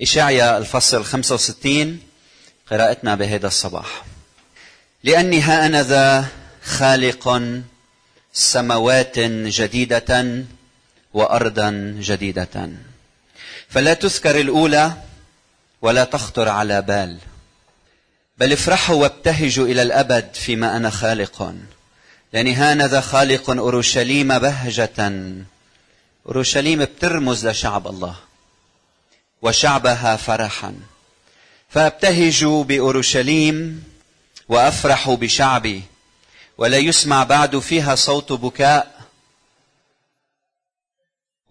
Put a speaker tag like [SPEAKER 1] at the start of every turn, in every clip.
[SPEAKER 1] إشعيا الفصل 65 قراءتنا بهذا الصباح. لأني ها أنا ذا خالق سماوات جديدة وأرضا جديدة. فلا تذكر الأولى ولا تخطر على بال. بل افرحوا وابتهجوا إلى الأبد فيما أنا خالق. لأني هانذا خالق أورشليم بهجة. أورشليم بترمز لشعب الله. وشعبها فرحا. فابتهج بأورشليم وافرح بشعبي ولا يسمع بعد فيها صوت بكاء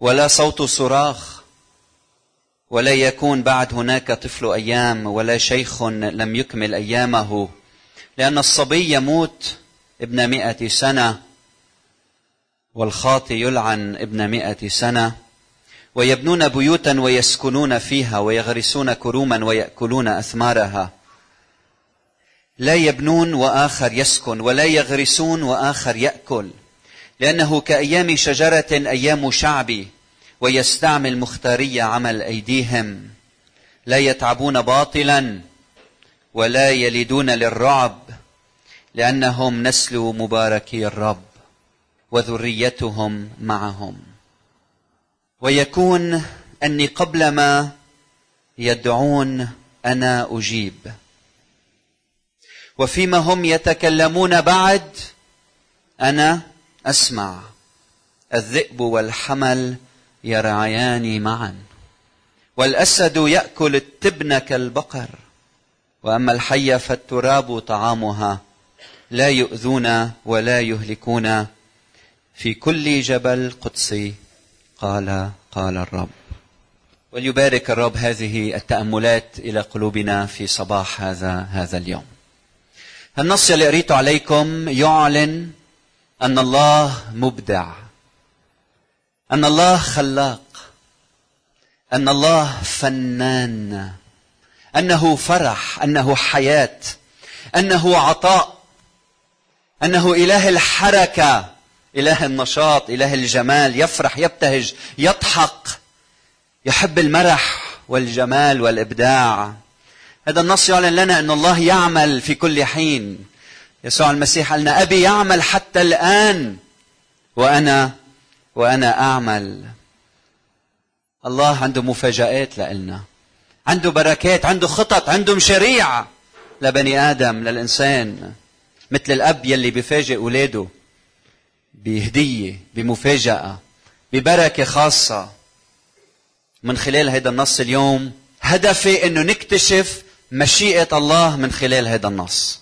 [SPEAKER 1] ولا صوت صراخ ولا يكون بعد هناك طفل أيام ولا شيخ لم يكمل أيامه لأن الصبي يموت ابن مئة سنة والخاطي يلعن ابن مئة سنة. ويبنون بيوتا ويسكنون فيها ويغرسون كروما ويأكلون أثمارها. لا يبنون وآخر يسكن ولا يغرسون وآخر يأكل لأنه كأيام شجرة أيام شعبي ويستعمل مختارية عمل أيديهم. لا يتعبون باطلا ولا يلدون للرعب لأنهم نسل مباركي الرب وذريتهم معهم. ويكون أني قبل ما يدعون أنا أجيب. وفيما هم يتكلمون بعد أنا أسمع. الذئب والحمل يرعيان معا. والأسد يأكل التبن كالبقر. وأما الحيه فالتراب طعامها. لا يؤذون ولا يهلكون. في كل جبل قدسي قال قال الرب وليبارك الرب هذه التأملات إلى قلوبنا في صباح هذا هذا اليوم. النص اللي قريته عليكم يعلن أن الله مبدع. أن الله خلاق. أن الله فنان. أنه فرح، أنه حياة، أنه عطاء، أنه إله الحركة، إله النشاط إله الجمال يفرح يبتهج يضحك يحب المرح والجمال والإبداع. هذا النص يعلن لنا أن الله يعمل في كل حين. يسوع المسيح قال لنا أبي يعمل حتى الآن وأنا وأنا أعمل. الله عنده مفاجآت لنا عنده بركات عنده خطط عنده مشاريع لبني آدم للإنسان. مثل الأب يلي بيفاجئ أولاده بهدية بمفاجأة ببركة خاصة. من خلال هذا النص اليوم هدفي إنه نكتشف مشيئة الله من خلال هذا النص.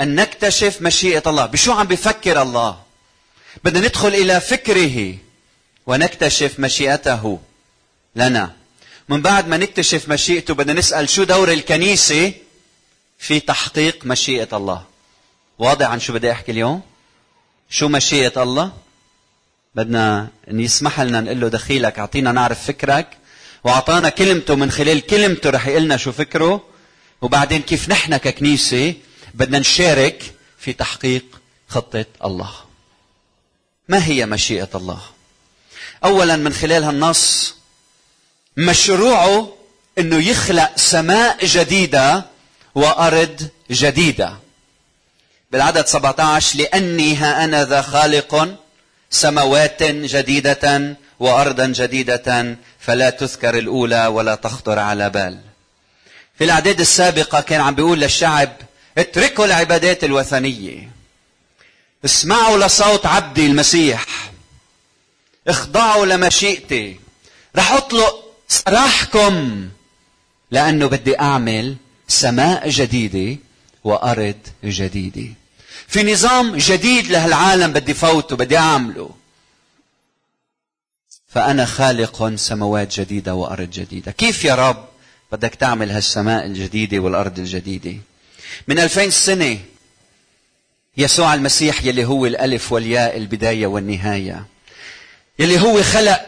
[SPEAKER 1] أن نكتشف مشيئة الله. بشو عم بفكر الله؟ بدنا ندخل إلى فكره ونكتشف مشيئته لنا. من بعد ما نكتشف مشيئته بدنا نسأل شو دور الكنيسة في تحقيق مشيئة الله؟ واضح عن شو بدي أحكي اليوم؟ شو مشيئة الله؟ بدنا ان يسمح لنا نقول له دخيلك أعطينا نعرف فكرك وأعطانا كلمته من خلال كلمته رح يقلنا شو فكره. وبعدين كيف نحن ككنيسة بدنا نشارك في تحقيق خطة الله. ما هي مشيئة الله؟ اولا من خلال هالنص مشروعه إنه يخلق سماء جديدة وأرض جديدة. بالعدد 17 لأني ها أنا ذا خالق سماوات جديدة وأرضا جديدة فلا تذكر الأولى ولا تخطر على بال. في الأعداد السابقة كان عم بيقول للشعب اتركوا العبادات الوثنية. اسمعوا لصوت عبدي المسيح. اخضعوا لمشيئتي رح أطلق سراحكم لأنه بدي أعمل سماء جديدة وأرض جديدة. في نظام جديد لهالعالم بدي فوته بدي أعمله. فأنا خالق سماوات جديدة وأرض جديدة. كيف يا رب بدك تعمل هالسماء الجديدة والأرض الجديدة؟ من ألفين سنة يسوع المسيح يلي هو الألف والياء البداية والنهاية. يلي هو خلق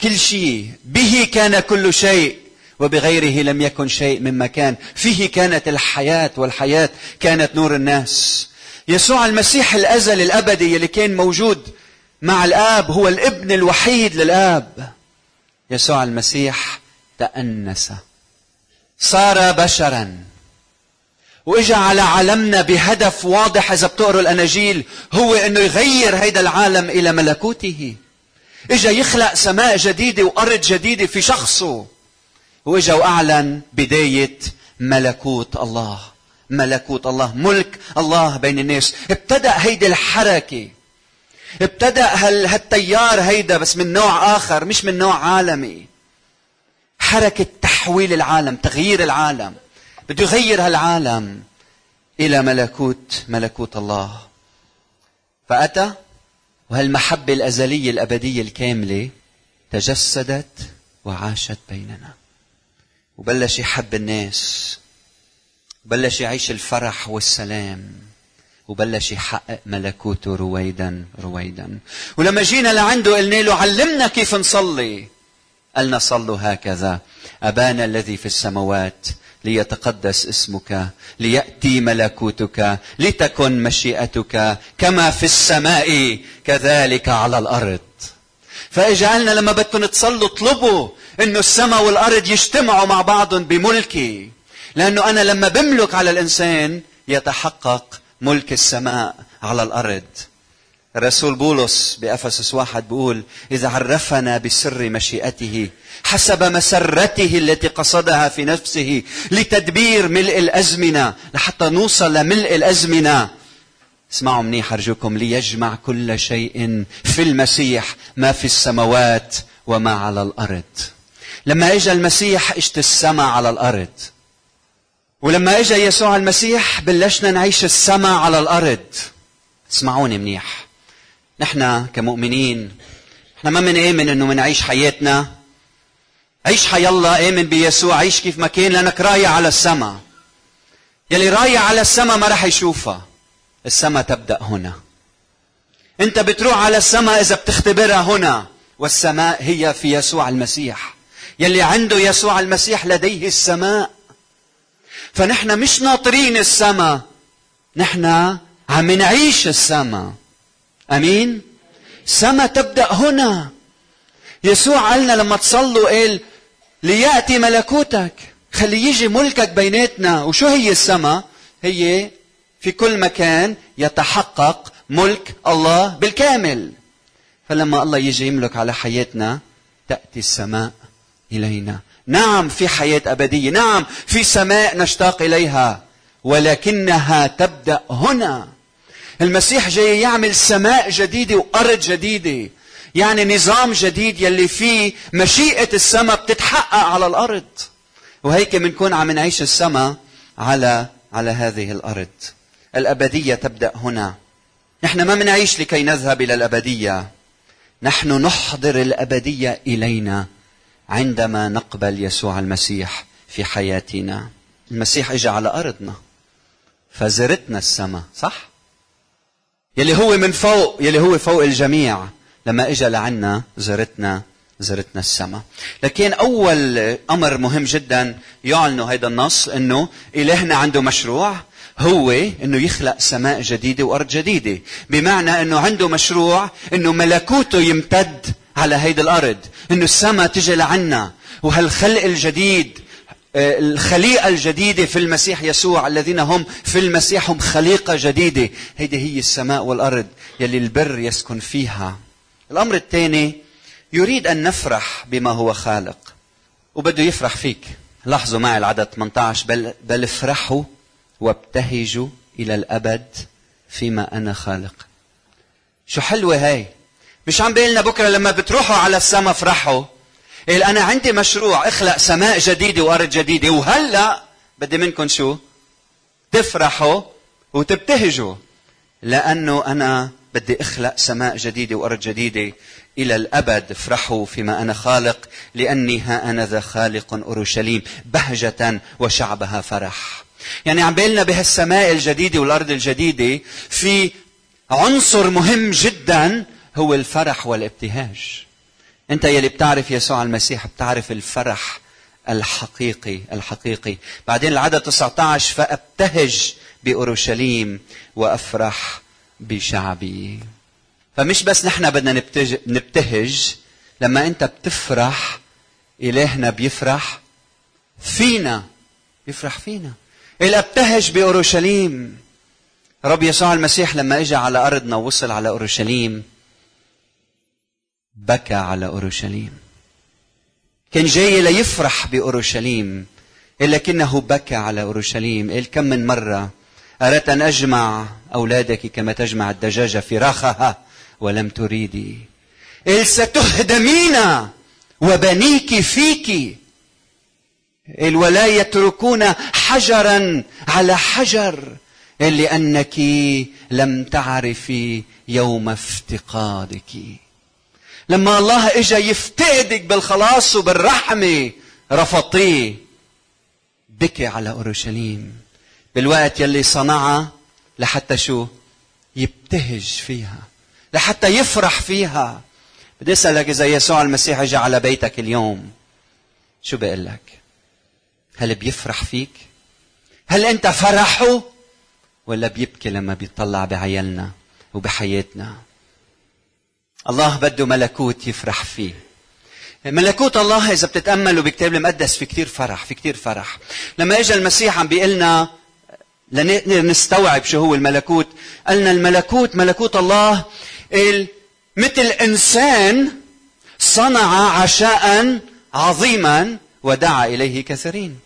[SPEAKER 1] كل شيء. به كان كل شيء وبغيره لم يكن شيء مما كان. فيه كانت الحياة والحياة كانت نور الناس. يسوع المسيح الأزل الأبدي اللي كان موجود مع الآب هو الابن الوحيد للآب. يسوع المسيح تأنس. صار بشرا. وإجا على عالمنا بهدف واضح إذا بتقروا الأناجيل هو إنه يغير هيدا العالم إلى ملكوته. إجا يخلق سماء جديدة وأرض جديدة في شخصه. وإجا وأعلن بداية ملكوت الله. ملكوت الله ملك الله بين الناس. ابتدأ هيدي الحركة. ابتدأ هالتيار هيدا بس من نوع آخر مش من نوع عالمي. حركة تحويل العالم تغيير العالم. بده يغير هالعالم إلى ملكوت ملكوت الله. فأتى وهالمحبة الأزلية الأبدية الكاملة تجسدت وعاشت بيننا. وبلش يحب الناس. وبلش يعيش الفرح والسلام. وبلش يحقق ملكوته رويدا رويدا. ولما جينا لعنده قلنا له علمنا كيف نصلي. قالنا صلوا هكذا. أبانا الذي في السماوات ليتقدس اسمك ليأتي ملكوتك لتكن مشيئتك كما في السماء كذلك على الأرض. فاجعلنا لما بدكم تصلوا اطلبوا إنه السماء والأرض يجتمعوا مع بعضهم بملكي. لأنه أنا لما بملك على الإنسان يتحقق ملك السماء على الأرض. الرسول بولس بأفسس واحد بيقول إذا عرفنا بسر مشيئته حسب مسرته التي قصدها في نفسه لتدبير ملء الأزمنة لحتى نوصل لملء الأزمنة. اسمعوا منيح أرجوكم ليجمع كل شيء في المسيح ما في السماوات وما على الأرض. لما اجى المسيح إجت السماء على الأرض. ولما اجى يسوع المسيح بلشنا نعيش السماء على الأرض. اسمعوني منيح. نحن كمؤمنين نحن ما بنآمن إنه منعيش حياتنا. عيش حي الله آمن بيسوع عيش كيف ما كان لأنك رايح على السماء يلي رايح على السماء ما راح يشوفها. السماء تبدأ هنا. أنت بتروح على السماء إذا بتختبرها هنا. والسماء هي في يسوع المسيح. يلي عنده يسوع المسيح لديه السماء. فنحن مش ناطرين السماء. نحن عم نعيش السماء. أمين؟ سما تبدأ هنا. يسوع قالنا لما تصلوا قال ليأتي ملكوتك. خلي يجي ملكك بيناتنا. وشو هي السما هي في كل مكان يتحقق ملك الله بالكامل. فلما الله يجي يملك على حياتنا تأتي السماء إلينا. نعم في حياة أبدية نعم في سماء نشتاق إليها ولكنها تبدأ هنا. المسيح جاي يعمل سماء جديدة وأرض جديدة يعني نظام جديد يلي فيه مشيئة السماء بتتحقق على الأرض. وهيك بنكون عم نعيش السماء على على هذه الأرض. الأبدية تبدأ هنا. نحن ما بنعيش لكي نذهب إلى الأبدية. نحن نحضر الأبدية إلينا. عندما نقبل يسوع المسيح في حياتنا. المسيح اجى على أرضنا. فزرتنا السماء صح؟ يلي هو من فوق يلي هو فوق الجميع. لما اجى لعنا زرتنا زرتنا السماء. لكن أول أمر مهم جدا يعلنه هذا النص إنه إلهنا عنده مشروع. هو إنه يخلق سماء جديدة وأرض جديدة. بمعنى إنه عنده مشروع إنه ملكوته يمتد على هيدي الأرض إنه السماء تجي لعنا. وهالخلق الجديد آه، الخليقة الجديدة في المسيح يسوع الذين هم في المسيح هم خليقة جديدة. هيدي هي السماء والأرض يلي البر يسكن فيها. الأمر الثاني يريد أن نفرح بما هو خالق. وبده يفرح فيك. لاحظوا معي العدد 18 بل, بل افرحوا وابتهجوا إلى الأبد فيما أنا خالق. شو حلوة هاي؟ مش عم بيقلنا بكرة لما بتروحوا على السما افرحوا. قال أنا عندي مشروع اخلق سماء جديدة وأرض جديدة. وهلأ بدي منكم شو؟ تفرحوا وتبتهجوا. لأنه أنا بدي اخلق سماء جديدة وأرض جديدة. إلى الأبد افرحوا فيما أنا خالق لأني ها أنا ذا خالق أورشليم بهجة وشعبها فرح. يعني عم بيقلنا بهالسماء الجديدة والأرض الجديدة في عنصر مهم جدا هو الفرح والابتهاج. أنت يلي بتعرف يسوع المسيح بتعرف الفرح الحقيقي الحقيقي. بعدين العدد 19 فأبتهج بأورشليم وأفرح بشعبي. فمش بس نحن بدنا نبتهج لما أنت بتفرح إلهنا بيفرح فينا يفرح فينا. الابتهج بأورشليم. رب يسوع المسيح لما اجى على أرضنا ووصل على أورشليم بكى على أورشليم. كان جاي ليفرح بأورشليم لكنه بكى على أورشليم. قال كم من مرة أردت أن أجمع أولادك كما تجمع الدجاجة فراخها ولم تريدي. قال ستهدمين وبنيك فيك. ولا يتركون حجرا على حجر لأنك لم تعرفي يوم افتقادك. لما الله اجى يفتقدك بالخلاص وبالرحمة رفضتيه. بكي على أورشليم. بالوقت يلي صنعها لحتى شو؟ يبتهج فيها. لحتى يفرح فيها. بدي أسألك إذا يسوع المسيح اجى على بيتك اليوم شو بقول لك؟ هل بيفرح فيك؟ هل أنت فرحه؟ ولا بيبكي لما بيطلع بعيالنا وبحياتنا؟ الله بده ملكوت يفرح فيه. ملكوت الله إذا بتتأملوا بكتاب المقدس في كثير فرح في كثير فرح. لما اجى المسيح عم بيقلنا لنقدر نستوعب شو هو الملكوت قالنا الملكوت ملكوت الله مثل إنسان صنع عشاء عظيما ودعا إليه كثيرين.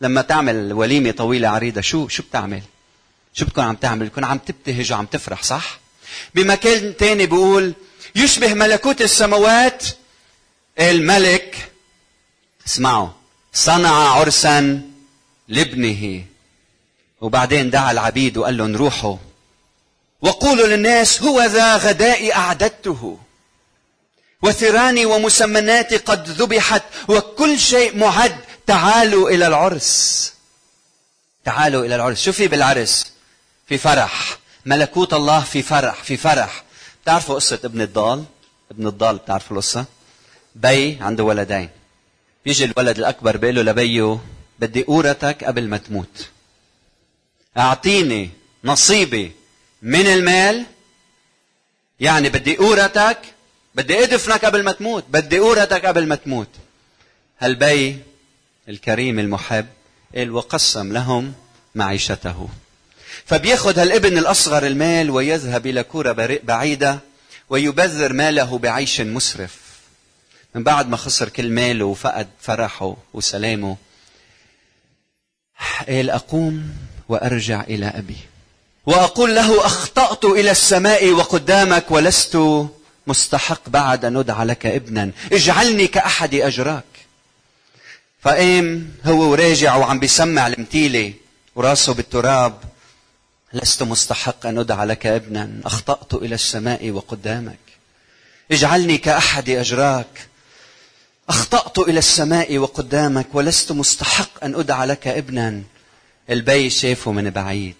[SPEAKER 1] لما تعمل وليمة طويلة عريضة شو شو بتعمل؟ شو بتكون عم تعمل؟ بتكون عم تبتهج وعم تفرح صح؟ بمكان تاني بيقول يشبه ملكوت السماوات. الملك اسمعوا صنع عرسا لابنه. وبعدين دعا العبيد وقال لهم روحوا وقولوا للناس هو ذا غدائي أعددته. وثراني ومسمناتي قد ذبحت وكل شيء معد. تعالوا إلى العرس. تعالوا إلى العرس. شو في بالعرس. في فرح. ملكوت الله في فرح في فرح. بتعرفوا قصة ابن الضال؟ ابن الضال بتعرفوا القصة؟ بي عنده ولدين. يجي الولد الأكبر بيقول له لبيه بدي أورتك قبل ما تموت. أعطيني نصيبي من المال. يعني بدي أورتك بدي أدفنك قبل ما تموت بدي أورتك قبل ما تموت. هالبي الكريم المحب قال وقسم لهم معيشته. فبياخذ هالابن الأصغر المال ويذهب إلى كورة بعيدة ويبذر ماله بعيش مسرف. من بعد ما خسر كل ماله وفقد فرحه وسلامه قال أقوم وأرجع إلى أبي. وأقول له أخطأت إلى السماء وقدامك ولست مستحق بعد أن أدعى لك ابنا. اجعلني كأحد أجراك. فقام هو وراجع وعم بيسمع المتيلة وراسه بالتراب لست مستحق أن أدعى لك ابنا. أخطأت إلى السماء وقدامك. اجعلني كأحد أجراك. أخطأت إلى السماء وقدامك ولست مستحق أن أدعى لك ابنا. البي شافه من بعيد.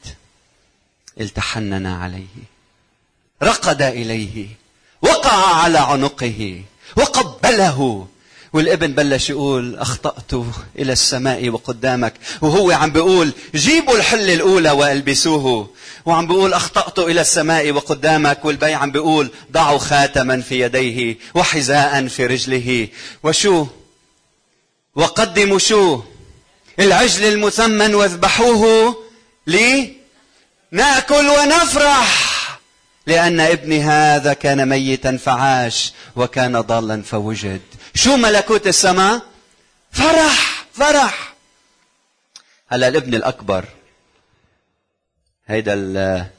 [SPEAKER 1] التحنن عليه. رقد إليه. وقع على عنقه. وقبله. والابن بلش يقول أخطأت إلى السماء وقدامك. وهو عم بيقول جيبوا الحلة الأولى والبسوه. وعم بيقول أخطأت إلى السماء وقدامك. والبي عم بيقول ضعوا خاتما في يديه وحذاء في رجله. وشو؟ وقدموا شو؟ العجل المثمن واذبحوه لي ناكل ونفرح. لأن ابني هذا كان ميتا فعاش وكان ضالا فوجد. شو ملكوت السماء؟ فرح فرح. هلا الابن الأكبر هيدا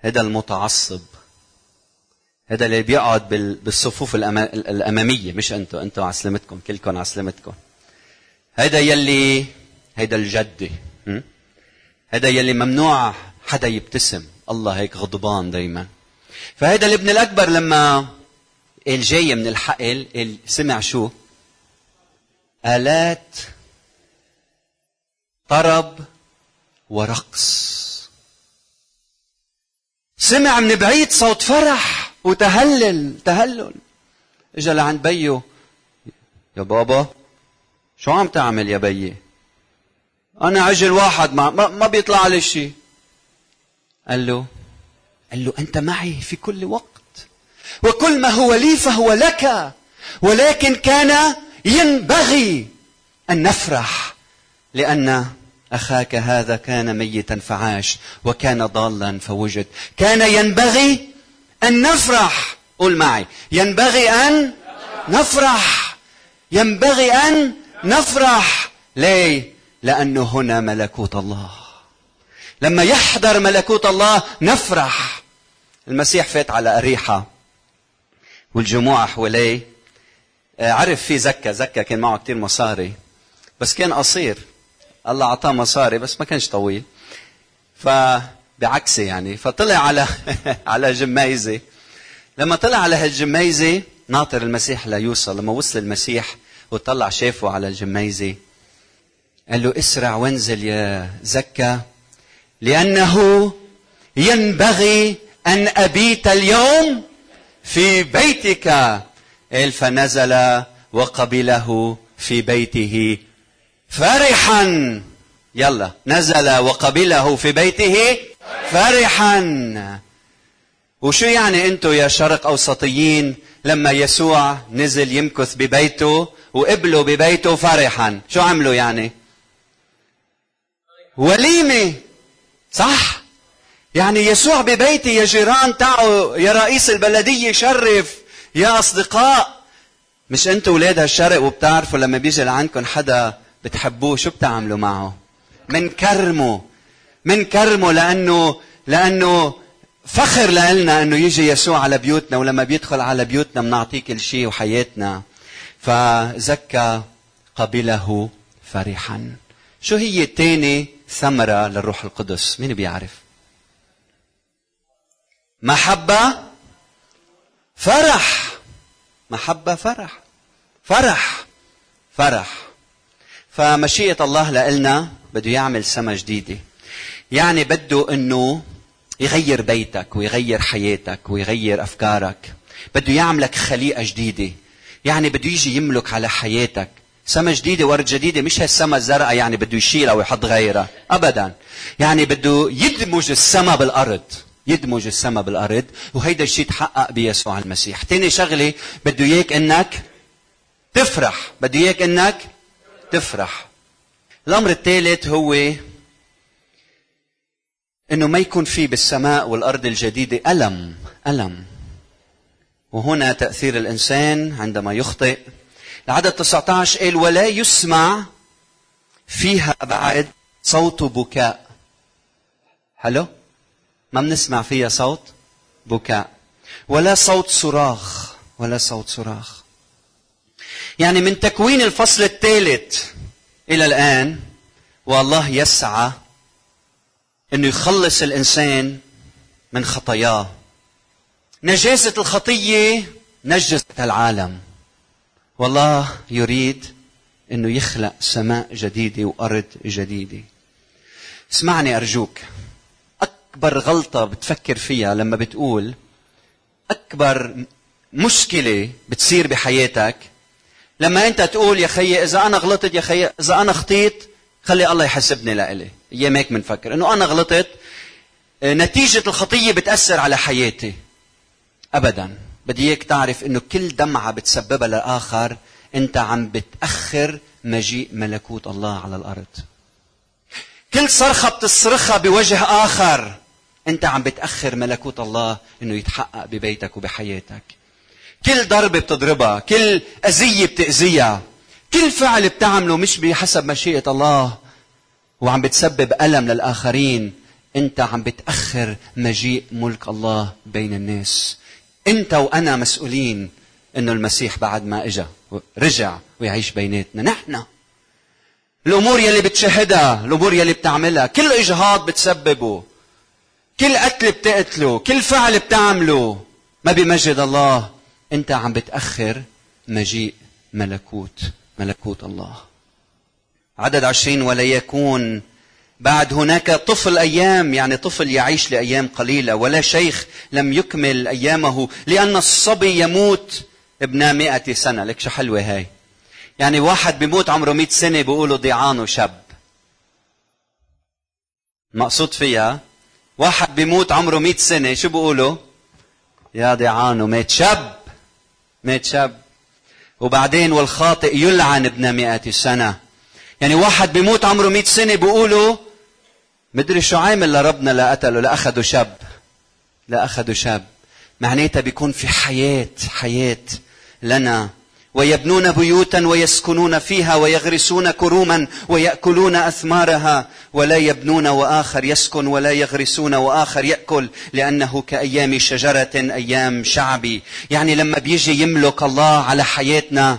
[SPEAKER 1] هيدا المتعصب هذا اللي بيقعد بالصفوف الأمامية مش أنتم أنتم على سلامتكم كلكم على سلامتكم. هيدا يلي هيدا الجدي هيدا يلي ممنوع حدا يبتسم الله هيك غضبان دايما. فهيدا الابن الأكبر لما الجاي من الحقل سمع شو؟ آلات طرب ورقص. سمع من بعيد صوت فرح وتهلل تهلل. إجا لعند بيه يا بابا شو عم تعمل يا بيي؟ أنا عجل واحد ما, ما بيطلع لي شيء قال له قال له أنت معي في كل وقت. وكل ما هو لي فهو لك. ولكن كان ينبغي أن نفرح لأن أخاك هذا كان ميتا فعاش وكان ضالا فوجد. كان ينبغي أن نفرح قل معي. ينبغي أن نفرح. ينبغي أن نفرح. ليه؟ لأنه هنا ملكوت الله. لما يحضر ملكوت الله نفرح. المسيح فات على أريحة. والجموع حواليه. آه، عرف في زكا زكا كان معه كتير مصاري بس كان قصير. الله أعطاه مصاري بس ما كانش طويل. فبعكسه يعني. فطلع على على جميزة. لما طلع على هالجميزة ناطر المسيح ليوصل لما وصل المسيح وطلع شافه على الجميزة قال له اسرع وانزل يا زكا لأنه ينبغي أن أبيت اليوم في بيتك. فنزل وقبله في بيته. فرحا يلا نزل وقبله في بيته. فرحا وشو يعني أنتم يا شرق أوسطيين؟ لما يسوع نزل يمكث ببيته وقبلوا ببيته فرحا شو عملوا يعني؟ وليمة. صح؟ يعني يسوع ببيتي يا جيران تعوا يا رئيس البلدية شرف يا أصدقاء. مش أنتوا ولاد هالشرق وبتعرفوا لما بيجي لعندكم حدا بتحبوه شو بتعملوا معه؟ من كرمه من كرمه لأنه لأنه فخر لنا إنه يجي يسوع على بيوتنا ولما بيدخل على بيوتنا بنعطيه كل شيء وحياتنا. فزكى قبله فرحا. شو هي الثاني ثمرة للروح القدس؟ مين بيعرف؟ محبة فرح. محبة فرح. فرح. فرح. فمشيئة الله لإلنا بده يعمل سما جديدة. يعني بده إنه يغير بيتك ويغير حياتك ويغير أفكارك. بده يعملك خليقة جديدة. يعني بده يجي يملك على حياتك. سما جديدة ورد جديدة مش هالسما الزرقاء يعني بده يشيلها ويحط غيرها. أبدا. يعني بده يدمج السما بالأرض. يدمج السما بالأرض وهيدا الشيء تحقق بيسوع المسيح. تاني شغلة بده إياك إنك تفرح. بده إياك إنك تفرح. الأمر الثالث هو إنه ما يكون في بالسماء والأرض الجديدة ألم ألم. وهنا تأثير الإنسان عندما يخطئ. العدد 19 قال ولا يسمع فيها بعد صوت بكاء. حلو ما بنسمع فيها صوت بكاء. ولا صوت صراخ ولا صوت صراخ. يعني من تكوين الفصل الثالث إلى الآن والله يسعى إنه يخلص الإنسان من خطاياه. نجاسة الخطية نجست العالم. والله يريد إنه يخلق سماء جديدة وأرض جديدة. اسمعني أرجوك. أكبر غلطة بتفكر فيها لما بتقول أكبر مشكلة بتصير بحياتك لما أنت تقول يا خيي إذا أنا غلطت يا خيي إذا أنا خطيت خلي الله يحاسبني لإلي. أيام هيك بنفكر إنه أنا غلطت نتيجة الخطية بتأثر على حياتي. أبدا. بدي إياك تعرف إنه كل دمعة بتسببها لآخر أنت عم بتأخر مجيء ملكوت الله على الأرض. كل صرخة بتصرخها بوجه آخر. انت عم بتأخر ملكوت الله إنه يتحقق ببيتك وبحياتك. كل ضربة بتضربها كل أذية بتأذيها كل فعل بتعمله مش بحسب مشيئة الله. وعم بتسبب ألم للآخرين. أنت عم بتأخر مجيء ملك الله بين الناس. أنت وأنا مسؤولين أنه المسيح بعد ما إجا رجع ويعيش بيناتنا. نحن. الأمور يلي بتشاهدها الأمور يلي بتعملها كل إجهاض بتسببه. كل قتل بتقتله كل فعل بتعمله. ما بمجد الله. أنت عم بتأخر مجيء ملكوت ملكوت الله. عدد عشرين ولا يكون بعد هناك طفل أيام يعني طفل يعيش لأيام قليلة. ولا شيخ لم يكمل أيامه لأن الصبي يموت ابن مئة سنة. لك شو حلوة هاي؟ يعني واحد بيموت عمره مئة سنة بيقولوا ضيعانه شاب مقصود فيها واحد بيموت عمره مئة سنة شو بيقولوا يا ضيعانه مات شاب مات شاب. وبعدين والخاطئ يلعن ابن مئة سنة. يعني واحد بيموت عمره مئة سنة بيقولوا مدري شو عامل لربنا لا قتله لا أخذوا شاب لا أخذوا شاب. معناتها بيكون في حياة حياة لنا. ويبنون بيوتا ويسكنون فيها ويغرسون كروما ويأكلون أثمارها ولا يبنون وآخر يسكن ولا يغرسون وآخر يأكل لأنه كأيام شجرة أيام شعبي يعني لما بيجي يملك الله على حياتنا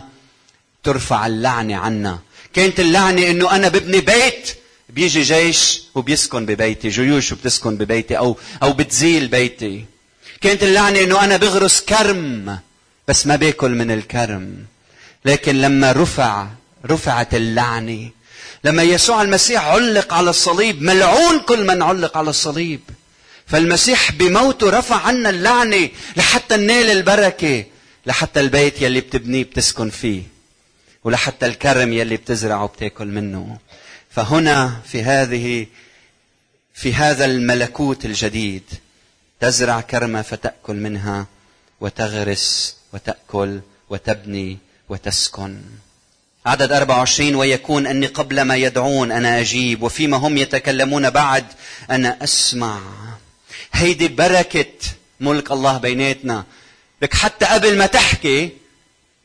[SPEAKER 1] ترفع اللعنة عنا. كانت اللعنة إنه أنا ببني بيت بيجي جيش وبيسكن ببيتي جيوش وبتسكن ببيتي أو أو بتزيل بيتي. كانت اللعنة إنه أنا بغرس كرم. بس ما باكل من الكرم. لكن لما رفع رفعت اللعنة لما يسوع المسيح علق على الصليب ملعون كل من علق على الصليب. فالمسيح بموته رفع عنا اللعنة لحتى ننال البركة لحتى البيت يلي بتبنيه بتسكن فيه ولحتى الكرم يلي بتزرعه بتاكل منه. فهنا في هذه في هذا الملكوت الجديد تزرع كرمة فتأكل منها وتغرس وتأكل وتبني وتسكن. عدد 24 ويكون أني قبل ما يدعون أنا أجيب وفيما هم يتكلمون بعد أنا أسمع. هيدي بركة ملك الله بيناتنا. لك حتى قبل ما تحكي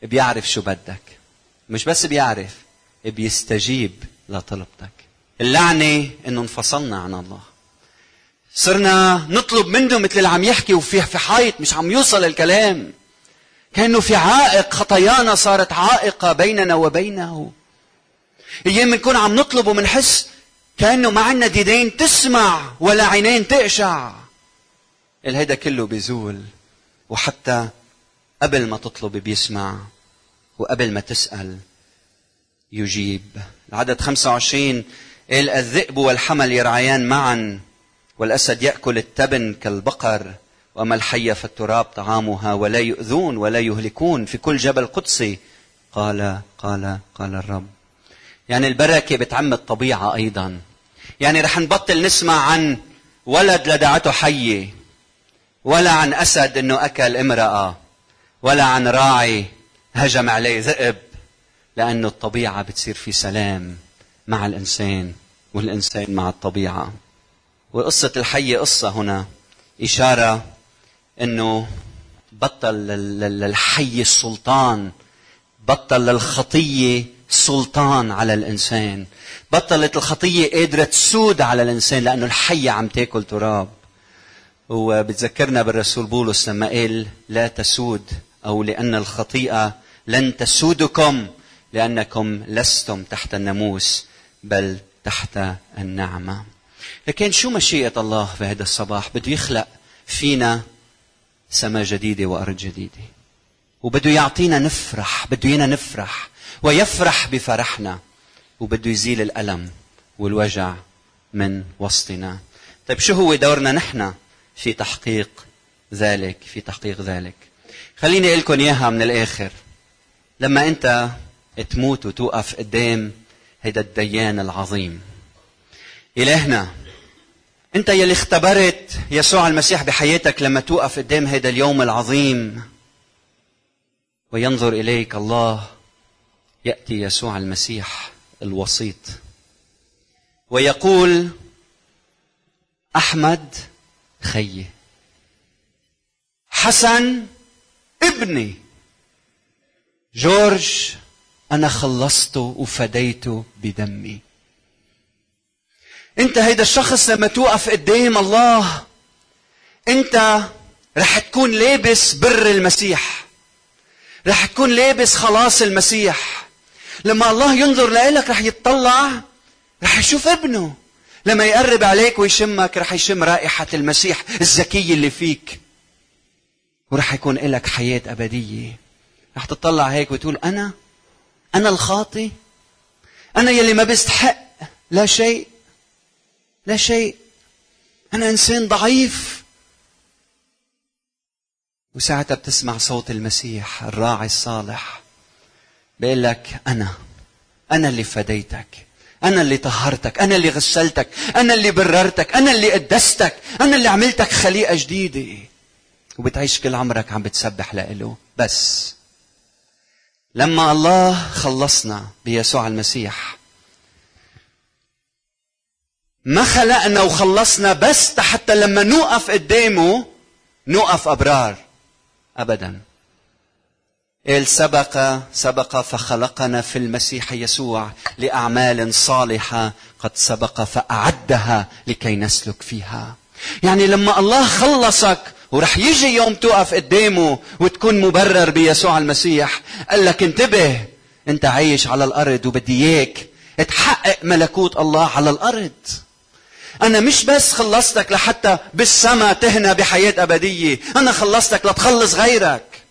[SPEAKER 1] بيعرف شو بدك. مش بس بيعرف بيستجيب لطلبتك. اللعنة إنه انفصلنا عن الله. صرنا نطلب منه مثل اللي عم يحكي وفي في حيط مش عم يوصل الكلام. كأنه في عائق خطايانا صارت عائقة بيننا وبينه. أيام بنكون عم نطلب ومنحس كأنه ما عندنا ديدين تسمع ولا عينين تقشع. هيدا كله بيزول وحتى قبل ما تطلب بيسمع وقبل ما تسأل يجيب. العدد 25 قال الذئب والحمل يرعيان معا والأسد يأكل التبن كالبقر. وأما الحية فالتراب طعامها ولا يؤذون ولا يهلكون في كل جبل قدسي. قال قال قال الرب. يعني البركة بتعم الطبيعة أيضا. يعني رح نبطل نسمع عن ولد لدعته حية ولا عن أسد أنه أكل امرأة ولا عن راعي هجم عليه ذئب لأنه الطبيعة بتصير في سلام مع الإنسان والإنسان مع الطبيعة. وقصة الحية قصة هنا. إشارة أنه بطل للحي السلطان بطل للخطية سلطان على الإنسان بطلت الخطية قادرة تسود على الإنسان لأنه الحية عم تاكل تراب. وبتذكرنا بالرسول بولس لما قال لا تسود أو لأن الخطيئة لن تسودكم لأنكم لستم تحت الناموس بل تحت النعمة. لكن شو مشيئة الله في هذا الصباح؟ بده يخلق فينا سماء جديدة وأرض جديدة. وبده يعطينا نفرح بده ينا نفرح ويفرح بفرحنا وبده يزيل الألم والوجع من وسطنا. طيب شو هو دورنا نحن في تحقيق ذلك في تحقيق ذلك؟ خليني أقول لكم إياها من الآخر. لما أنت تموت وتوقف قدام هيدا الديان العظيم إلهنا انت يلي اختبرت يسوع المسيح بحياتك لما توقف قدام هذا اليوم العظيم. وينظر إليك الله يأتي يسوع المسيح الوسيط. ويقول أحمد خيي. حسن ابني. جورج أنا خلصته وفديته بدمي. انت هيدا الشخص لما توقف قدام الله انت رح تكون لابس بر المسيح. رح تكون لابس خلاص المسيح. لما الله ينظر لك رح يتطلع رح يشوف ابنه. لما يقرب عليك ويشمك رح يشم رائحة المسيح الزكية اللي فيك. ورح يكون لك حياة أبدية. رح تطلع هيك وتقول أنا أنا الخاطي. أنا يلي ما بستحق لا شيء. لا شيء. أنا إنسان ضعيف. وساعتها بتسمع صوت المسيح الراعي الصالح بيقول لك أنا أنا اللي فديتك أنا اللي طهرتك أنا اللي غسلتك أنا اللي بررتك أنا اللي قدستك أنا اللي عملتك خليقة جديدة. وبتعيش كل عمرك عم بتسبح لإله. بس لما الله خلصنا بيسوع المسيح ما خلقنا وخلصنا بس حتى لما نوقف قدامه نوقف أبرار. أبدا. قال سبق سبق فخلقنا في المسيح يسوع لأعمال صالحة قد سبق فأعدها لكي نسلك فيها. يعني لما الله خلصك ورح يجي يوم توقف قدامه وتكون مبرر بيسوع المسيح قال لك انتبه انت عايش على الأرض وبدي إياك. تحقق ملكوت الله على الأرض. أنا مش بس خلصتك لحتى بالسما تهنى بحياة أبدية. أنا خلصتك لتخلص غيرك.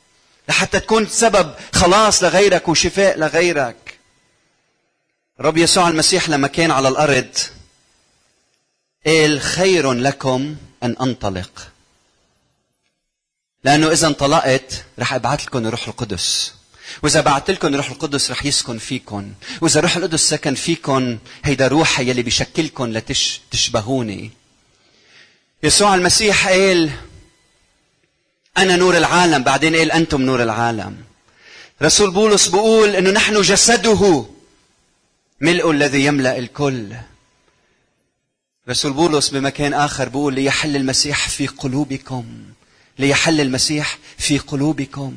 [SPEAKER 1] لحتى تكون سبب خلاص لغيرك وشفاء لغيرك. رب يسوع المسيح لما كان على الأرض قال خير لكم أن أنطلق. لأنه إذا انطلقت رح أبعث لكم الروح القدس. وإذا بعثت لكم الروح القدس رح يسكن فيكم وإذا الروح القدس سكن فيكم هيدا روح يلي بيشكلكم لتشبهوني يسوع المسيح قال أنا نور العالم. بعدين قال أنتم نور العالم. رسول بولس بيقول إنه نحن جسده ملء الذي يملأ الكل. رسول بولس بمكان آخر بيقول ليحل المسيح في قلوبكم. ليحل المسيح في قلوبكم.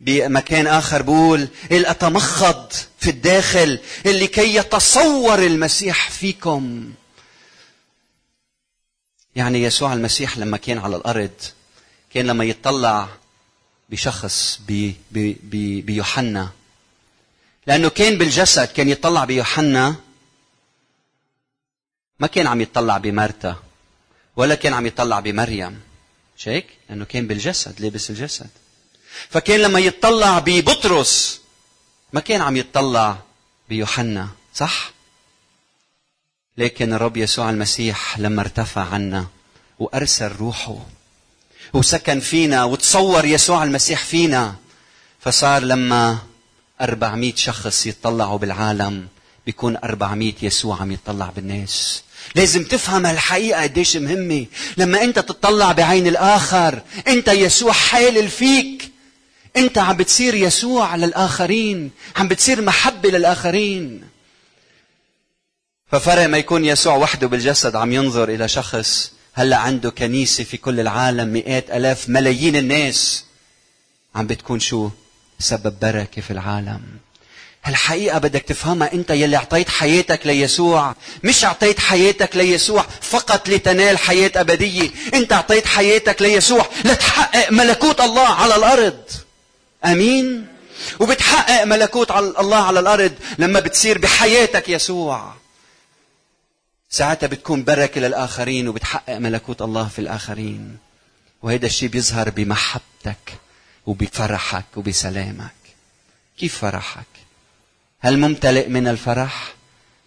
[SPEAKER 1] بمكان آخر بقول أتمخض في الداخل لكي يتصور المسيح فيكم. يعني يسوع المسيح لما كان على الأرض كان لما يتطلع بشخص بي بي بي بيوحنا. لأنه كان بالجسد كان يتطلع بيوحنا. ما كان عم يتطلع بمارتا ولا كان عم يتطلع بمريم. مش هيك؟ لأنه كان بالجسد لابس الجسد. فكان لما يتطلع ببطرس ما كان عم يتطلع بيوحنا صح؟ لكن الرب يسوع المسيح لما ارتفع عنا وأرسل روحه وسكن فينا وتصور يسوع المسيح فينا فصار لما 400 شخص يتطلعوا بالعالم بيكون 400 يسوع عم يتطلع بالناس. لازم تفهم هالحقيقة قديش مهمة. لما أنت تطلع بعين الآخر أنت يسوع حالل فيك. أنت عم بتصير يسوع للآخرين عم بتصير محبة للآخرين. ففرق ما يكون يسوع وحده بالجسد عم ينظر إلى شخص هلأ عنده كنيسة في كل العالم مئات ألاف ملايين الناس. عم بتكون شو؟ سبب بركة في العالم. هالحقيقة بدك تفهمها أنت يلي أعطيت حياتك ليسوع. مش أعطيت حياتك ليسوع فقط لتنال حياة أبدية. أنت أعطيت حياتك ليسوع لتحقق ملكوت الله على الأرض. أمين. وبتحقق ملكوت الله على الأرض لما بتصير بحياتك يسوع. ساعتها بتكون بركة للآخرين وبتحقق ملكوت الله في الآخرين. وهذا الشيء بيظهر بمحبتك وبفرحك وبسلامك. كيف فرحك؟ هل ممتلئ من الفرح؟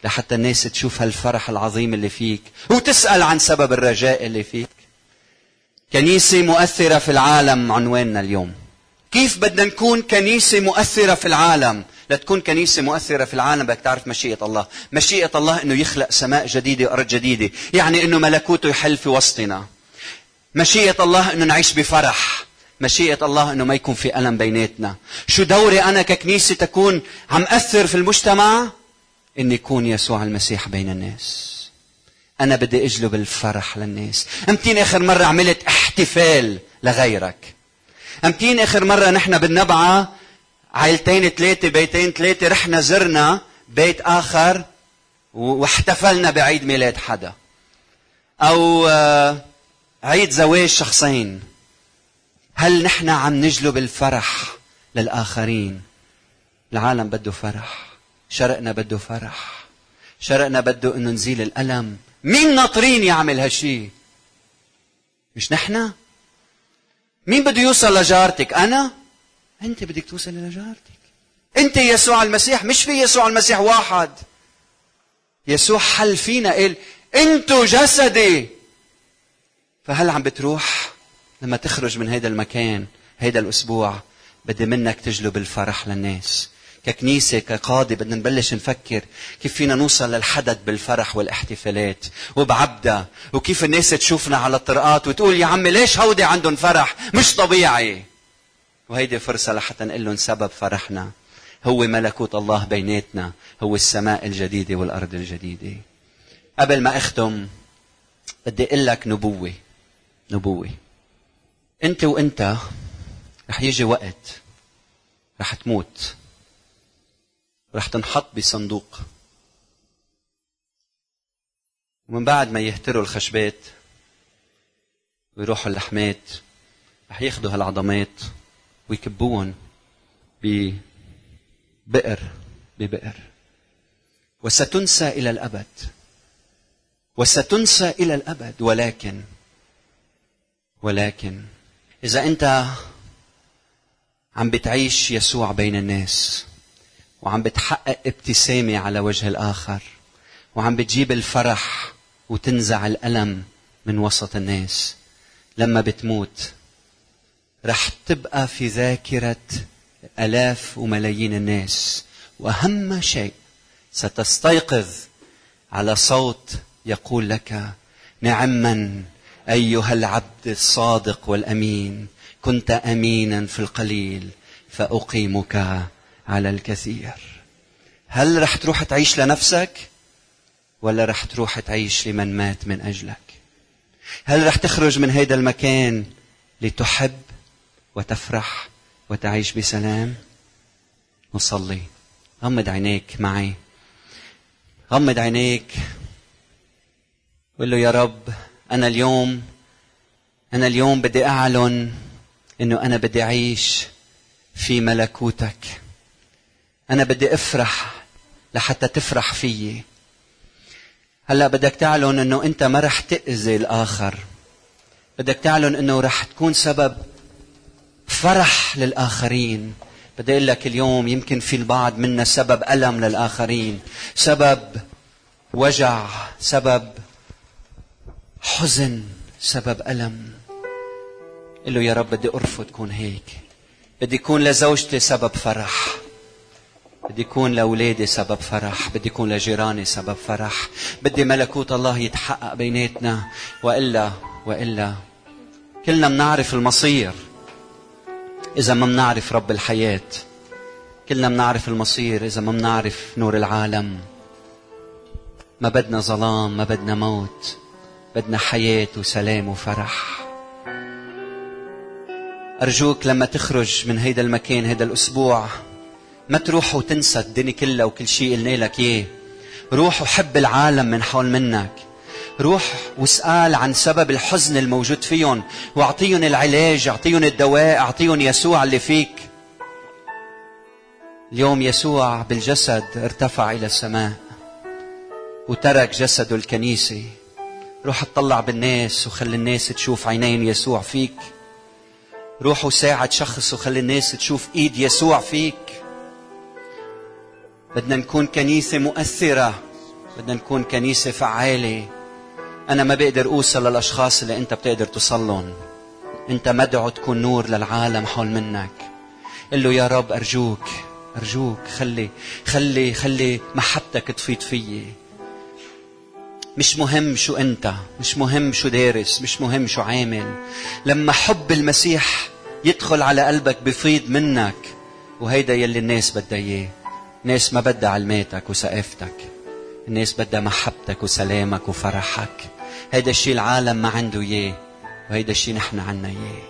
[SPEAKER 1] لحتى الناس تشوف هالفرح العظيم اللي فيك وتسأل عن سبب الرجاء اللي فيك. كنيسة مؤثرة في العالم عنواننا اليوم. كيف بدنا نكون كنيسة مؤثرة في العالم؟ لتكون كنيسة مؤثرة في العالم بدك تعرف مشيئة الله. مشيئة الله أنه يخلق سماء جديدة وأرض جديدة. يعني أنه ملكوته يحل في وسطنا. مشيئة الله أنه نعيش بفرح. مشيئة الله أنه ما يكون في ألم بيناتنا. شو دوري أنا ككنيسة تكون عم أثر في المجتمع؟ أن يكون يسوع المسيح بين الناس. أنا بدي أجلب الفرح للناس. أمتين آخر مرة عملت احتفال لغيرك. أمتين آخر مرة نحن بالنبعة عائلتين ثلاثة بيتين ثلاثة رحنا زرنا بيت آخر واحتفلنا بعيد ميلاد حدا. أو آه، عيد زواج شخصين. هل نحن عم نجلب الفرح للآخرين؟ العالم بده فرح شرقنا بده فرح شرقنا بده إنه نزيل الألم. مين ناطرين يعمل هالشي؟ مش نحن؟ مين بده يوصل لجارتك؟ أنا؟ أنت بدك توصل لجارتك. أنت يسوع المسيح مش في يسوع المسيح واحد. يسوع حل فينا. قال انتو جسدي. فهل عم بتروح لما تخرج من هذا المكان هذا الأسبوع؟ بدي منك تجلب الفرح للناس. ككنيسة كقاضي بدنا نبلش نفكر كيف فينا نوصل للحدث بالفرح والاحتفالات وبعبدة. وكيف الناس تشوفنا على الطرقات وتقول يا عمي ليش هودي عندهم فرح؟ مش طبيعي. وهيدي فرصة لحتى نقول لهم سبب فرحنا. هو ملكوت الله بيناتنا هو السماء الجديدة والأرض الجديدة. قبل ما أختم بدي أقول لك نبوة نبوة. أنت وأنت رح يجي وقت رح تموت. رح تنحط بصندوق. ومن بعد ما يهتروا الخشبات ويروحوا اللحمات رح ياخذوا هالعظمات ويكبوهم ببئر ببئر. وستنسى إلى الأبد. وستنسى إلى الأبد ولكن ولكن إذا أنت عم بتعيش يسوع بين الناس وعم بتحقق ابتسامة على وجه الآخر. وعم بتجيب الفرح وتنزع الألم من وسط الناس. لما بتموت رح تبقى في ذاكرة آلاف وملايين الناس. وأهم شيء ستستيقظ على صوت يقول لك نعما أيها العبد الصادق والأمين كنت امينا في القليل فأقيمك على الكثير. هل رح تروح تعيش لنفسك ولا رح تروح تعيش لمن مات من أجلك؟ هل رح تخرج من هذا المكان لتحب وتفرح وتعيش بسلام؟ نصلي. غمض عينيك معي. غمض عينيك. قل له يا رب أنا اليوم أنا اليوم بدي أعلن إنه أنا بدي أعيش في ملكوتك. أنا بدي أفرح لحتى تفرح فيي. هلأ بدك تعلن إنه أنت ما رح تأذي الآخر. بدك تعلن إنه رح تكون سبب فرح للآخرين. بدي أقول لك اليوم يمكن في البعض منا سبب ألم للآخرين. سبب وجع سبب حزن سبب ألم. قل له يا رب بدي أرفض كون هيك. بدي يكون لزوجتي سبب فرح. بدي يكون لأولادي سبب فرح بدي يكون لجيراني سبب فرح. بدي ملكوت الله يتحقق بيناتنا. وإلا وإلا. كلنا بنعرف المصير. إذا ما بنعرف رب الحياة. كلنا بنعرف المصير إذا ما بنعرف نور العالم. ما بدنا ظلام ما بدنا موت. بدنا حياة وسلام وفرح. أرجوك لما تخرج من هيدا المكان هيدا الأسبوع ما تروح وتنسى الدنيا كلها وكل شيء قلنا لك إياه روح وحب العالم من حول منك. روح واسأل عن سبب الحزن الموجود فيهم واعطيهم العلاج اعطيهم الدواء اعطيهم يسوع اللي فيك. اليوم يسوع بالجسد ارتفع إلى السماء وترك جسده الكنيسة روح اطلع بالناس وخلي الناس تشوف عينين يسوع فيك. روح وساعد شخص وخلي الناس تشوف إيد يسوع فيك. بدنا نكون كنيسة مؤثرة بدنا نكون كنيسة فعالة. أنا ما بقدر أوصل للأشخاص اللي أنت بتقدر توصلهم. أنت مدعو تكون نور للعالم حول منك. قل له يا رب أرجوك أرجوك خلي خلي خلي محبتك تفيض فيي. مش مهم شو أنت مش مهم شو دارس مش مهم شو عامل. لما حب المسيح يدخل على قلبك بفيض منك وهيدا يلي الناس بدها إياه. الناس ما بدها علماتك وثقافتك الناس بدها محبتك وسلامك وفرحك. هيدا الشيء العالم ما عنده إياه وهيدا الشيء نحن عنا إياه.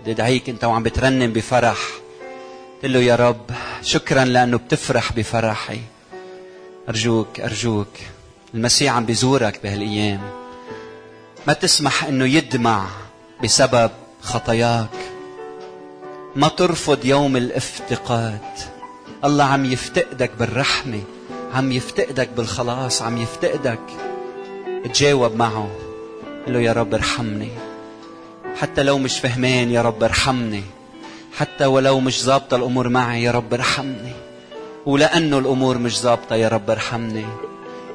[SPEAKER 1] بدي أدعيك أنت وعم بترنم بفرح. قل له يا رب شكرا لأنه بتفرح بفرحي. أرجوك أرجوك. المسيح عم بيزورك بهالأيام. ما تسمح أنه يدمع بسبب خطاياك. ما ترفض يوم الافتقاد. الله عم يفتقدك بالرحمة عم يفتقدك بالخلاص عم يفتقدك. تجاوب معه قل له يا رب ارحمني. حتى لو مش فهمان يا رب ارحمني. حتى ولو مش ظابطة الأمور معي يا رب ارحمني. ولأنه الأمور مش ظابطة يا رب ارحمني.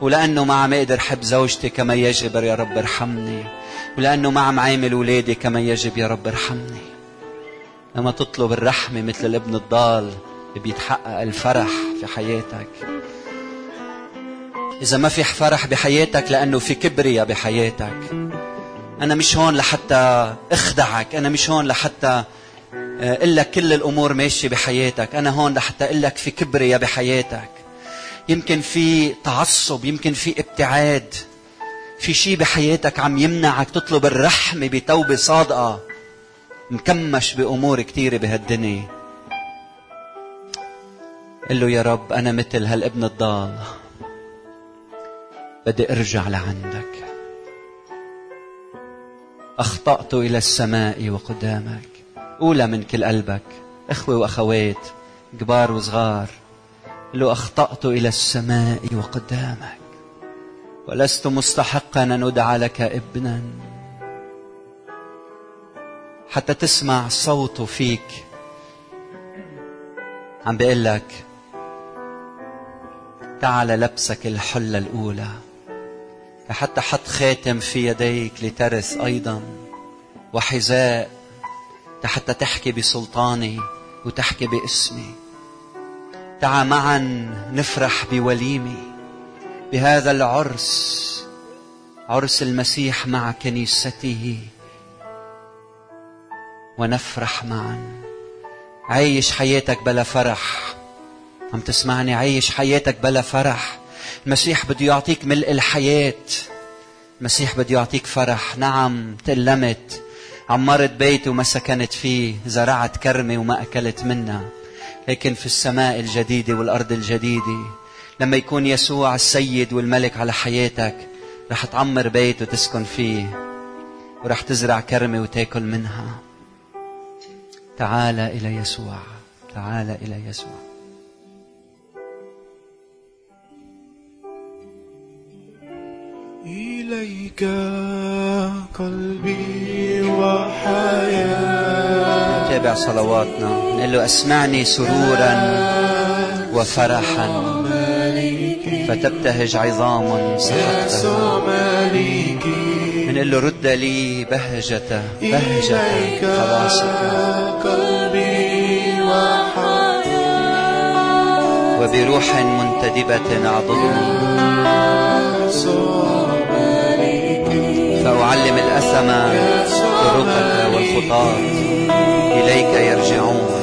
[SPEAKER 1] ولأنه ما عم أقدر حب زوجتي كما يجب يا رب ارحمني. ولأنه ما عم عامل ولادي كما يجب يا رب ارحمني. لما تطلب الرحمة مثل الابن الضال بيتحقق الفرح في حياتك. إذا ما في فرح بحياتك لأنه في كبرياء بحياتك. أنا مش هون لحتى أخدعك أنا مش هون لحتى أقول لك كل الأمور ماشية بحياتك. أنا هون لحتى أقول لك في كبرياء بحياتك. يمكن في تعصب يمكن في ابتعاد. في شيء بحياتك عم يمنعك تطلب الرحمة بتوبة صادقة. مكمش بأمور كثيرة بهالدنيا. قل له يا رب أنا مثل هالابن الضال. بدي أرجع لعندك. أخطأت إلى السماء وقدامك. قولها من كل قلبك. إخوة وأخوات كبار وصغار. له أخطأت إلى السماء وقدامك ولست مستحقا أن أدعى لك ابنا. حتى تسمع صوته فيك عم بيقول لك تعال لبسك الحلة الأولى. حتى حط خاتم في يديك لترث أيضا. وحذاء. حتى تحكي بسلطاني وتحكي باسمي. تعا معا نفرح بوليمه بهذا العرس. عرس المسيح مع كنيسته. ونفرح معا. عايش حياتك بلا فرح. عم تسمعني عايش حياتك بلا فرح. المسيح بده يعطيك ملء الحياة. المسيح بده يعطيك فرح. نعم تألمت عمرت بيت وما سكنت فيه زرعت كرمة وما أكلت منها. لكن في السماء الجديدة والأرض الجديدة لما يكون يسوع السيد والملك على حياتك رح تعمر بيت وتسكن فيه ورح تزرع كرمة وتاكل منها. تعال إلى يسوع. تعال إلى يسوع.
[SPEAKER 2] إليك قلبي وحياتي.
[SPEAKER 1] تابع صلواتنا. نقول له أسمعني سرورا وفرحا. فتبتهج عظام سحقتها بنقول له رد لي بهجة بهجة خلاصك.
[SPEAKER 2] قلبي
[SPEAKER 1] وبروح منتدبة أعضدني معلم الأسماء طرقك والخطاة إليك يرجعون.